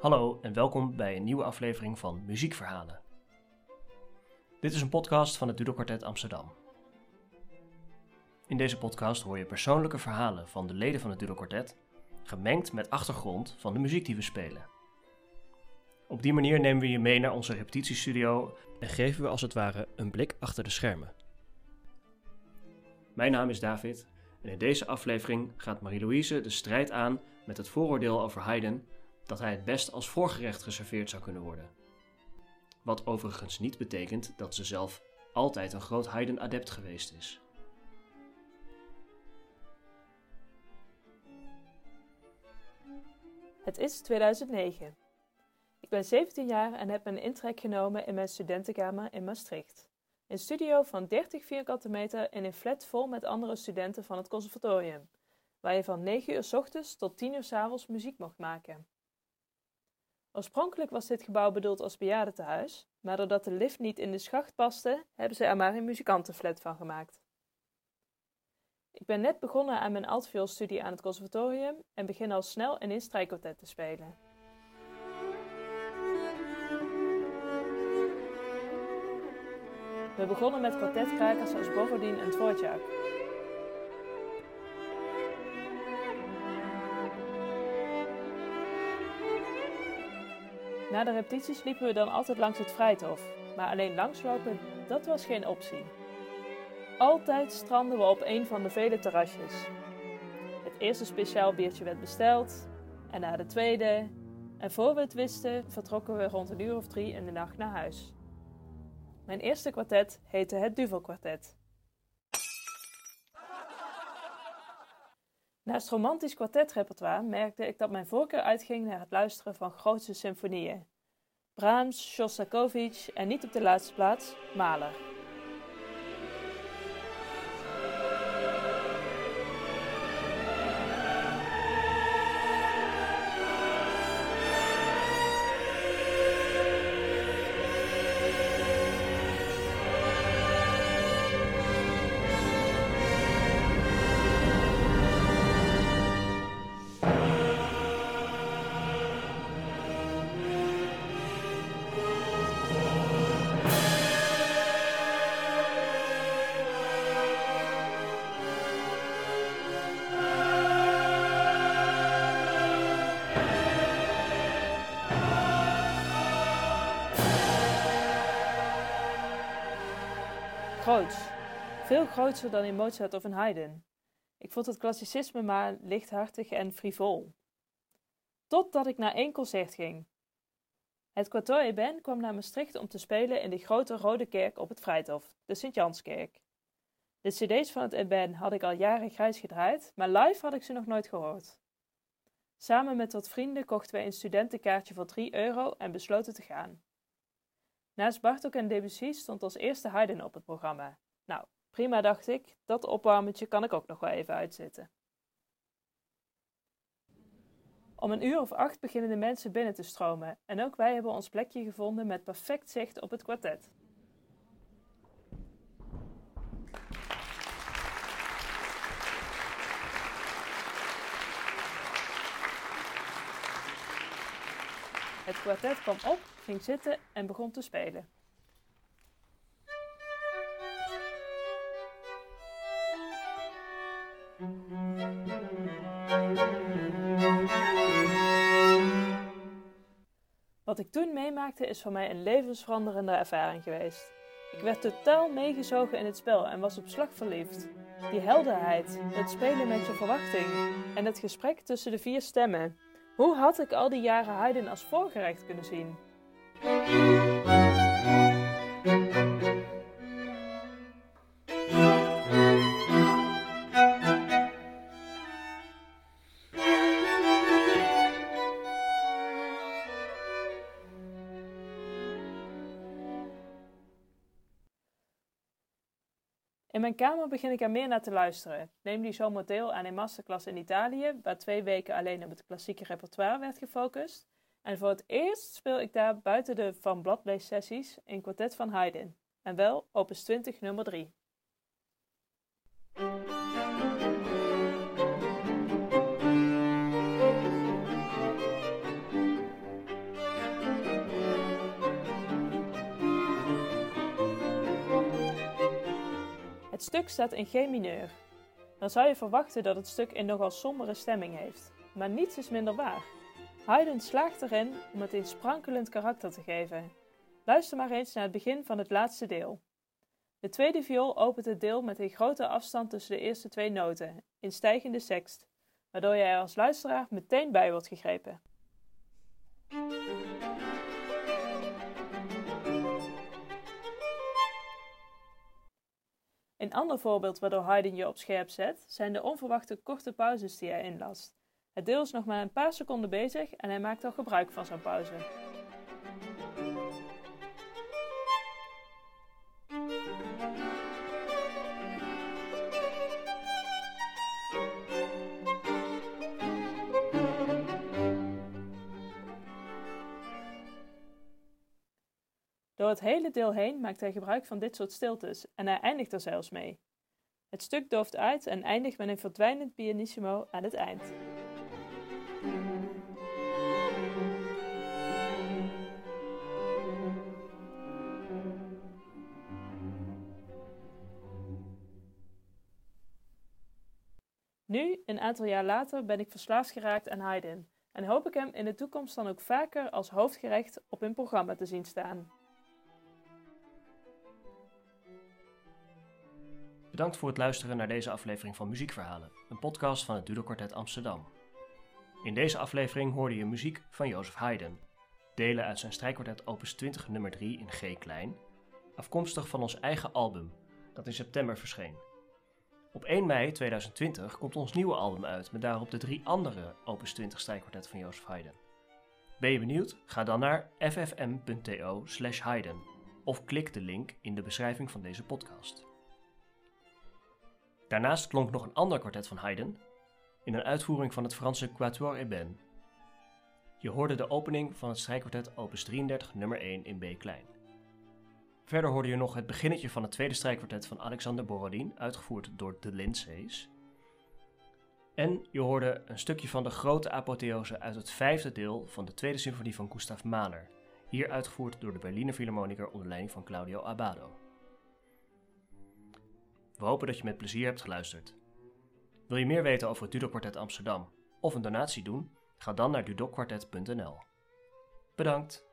Hallo en welkom bij een nieuwe aflevering van Muziekverhalen. Dit is een podcast van het Dudo Quartet Amsterdam. In deze podcast hoor je persoonlijke verhalen van de leden van het Dudo Quartet, gemengd met achtergrond van de muziek die we spelen. Op die manier nemen we je mee naar onze repetitiestudio en geven we als het ware een blik achter de schermen. Mijn naam is David en in deze aflevering gaat Marie-Louise de strijd aan met het vooroordeel over Haydn dat hij het best als voorgerecht geserveerd zou kunnen worden. Wat overigens niet betekent dat ze zelf altijd een groot Haydn-adept geweest is. Het is 2009. Ik ben 17 jaar en heb een intrek genomen in mijn studentenkamer in Maastricht. Een studio van 30 vierkante meter in een flat vol met andere studenten van het conservatorium, waar je van 9 uur s ochtends tot 10 uur s avonds muziek mocht maken. Oorspronkelijk was dit gebouw bedoeld als bejaardentehuis, maar doordat de lift niet in de schacht paste, hebben ze er maar een muzikantenflat van gemaakt. Ik ben net begonnen aan mijn altvioolstudie aan het conservatorium en begin al snel een strijkkwartet te spelen. We begonnen met kwartetkrakers als Borodin en Dvorak. Na de repetities liepen we dan altijd langs het Vrijthof, maar alleen langslopen, dat was geen optie. Altijd stranden we op een van de vele terrasjes. Het eerste speciaal biertje werd besteld, en na de tweede, en voor we het wisten, vertrokken we rond een uur of drie in de nacht naar huis. Mijn eerste kwartet heette het Duvel Naast romantisch kwartetrepertoire merkte ik dat mijn voorkeur uitging naar het luisteren van grootse symfonieën. Brahms, Shostakovich en niet op de laatste plaats Mahler. Groots. Veel grootser dan in Mozart of in Haydn. Ik vond het klassicisme maar lichthartig en frivol. Totdat ik naar één concert ging. Het Quatuor Eben kwam naar Maastricht om te spelen in de grote rode kerk op het Vrijthof, de Sint-Janskerk. De cd's van het Eben had ik al jaren grijs gedraaid, maar live had ik ze nog nooit gehoord. Samen met wat vrienden kochten wij een studentenkaartje voor 3 euro en besloten te gaan. Naast Bartok en Debussy stond als eerste Haydn op het programma. Nou, prima dacht ik, dat opwarmetje kan ik ook nog wel even uitzitten. Om een uur of acht beginnen de mensen binnen te stromen en ook wij hebben ons plekje gevonden met perfect zicht op het kwartet. Het kwartet kwam op, ging zitten en begon te spelen. Wat ik toen meemaakte is voor mij een levensveranderende ervaring geweest. Ik werd totaal meegezogen in het spel en was op slag verliefd. Die helderheid, het spelen met je verwachting en het gesprek tussen de vier stemmen. Hoe had ik al die jaren Haydn als voorgerecht kunnen zien? Mijn kamer begin ik er meer naar te luisteren. Neem die zomer deel aan een masterclass in Italië, waar twee weken alleen op het klassieke repertoire werd gefocust. En voor het eerst speel ik daar buiten de Van Bladlees sessies een kwartet van Haydn. En wel opus 20 nummer 3. Stuk staat in G mineur. Dan zou je verwachten dat het stuk een nogal sombere stemming heeft, maar niets is minder waar. Haydn slaagt erin om het een sprankelend karakter te geven. Luister maar eens naar het begin van het laatste deel. De tweede viool opent het deel met een grote afstand tussen de eerste twee noten, in stijgende sext, waardoor je er als luisteraar meteen bij wordt gegrepen. Een ander voorbeeld waardoor Haydn je op scherp zet, zijn de onverwachte korte pauzes die hij inlast. Het deel is nog maar een paar seconden bezig en hij maakt al gebruik van zo'n pauze. Door het hele deel heen maakt hij gebruik van dit soort stiltes en hij eindigt er zelfs mee. Het stuk dooft uit en eindigt met een verdwijnend pianissimo aan het eind. Nu, een aantal jaar later, ben ik verslaafd geraakt aan Haydn en hoop ik hem in de toekomst dan ook vaker als hoofdgerecht op een programma te zien staan. Bedankt voor het luisteren naar deze aflevering van Muziekverhalen, een podcast van het Dudokwartet Amsterdam. In deze aflevering hoorde je muziek van Jozef Haydn, delen uit zijn strijkkwartet opus 20 nummer 3 in G klein, afkomstig van ons eigen album, dat in september verscheen. Op 1 mei 2020 komt ons nieuwe album uit met daarop de drie andere opus 20 strijkkwartetten van Jozef Haydn. Ben je benieuwd? Ga dan naar ffm.to slash of klik de link in de beschrijving van deze podcast. Daarnaast klonk nog een ander kwartet van Haydn, in een uitvoering van het Franse Quatuor Eben. Je hoorde de opening van het strijkkwartet opus 33 nummer 1 in B klein. Verder hoorde je nog het beginnetje van het tweede strijkkwartet van Alexander Borodin, uitgevoerd door de Lindsays. En je hoorde een stukje van de grote apotheose uit het vijfde deel van de tweede symfonie van Gustav Mahler, hier uitgevoerd door de Berliner Philharmoniker onder leiding van Claudio Abbado. We hopen dat je met plezier hebt geluisterd. Wil je meer weten over het Dudok Amsterdam of een donatie doen? Ga dan naar dudokwartet.nl. Bedankt!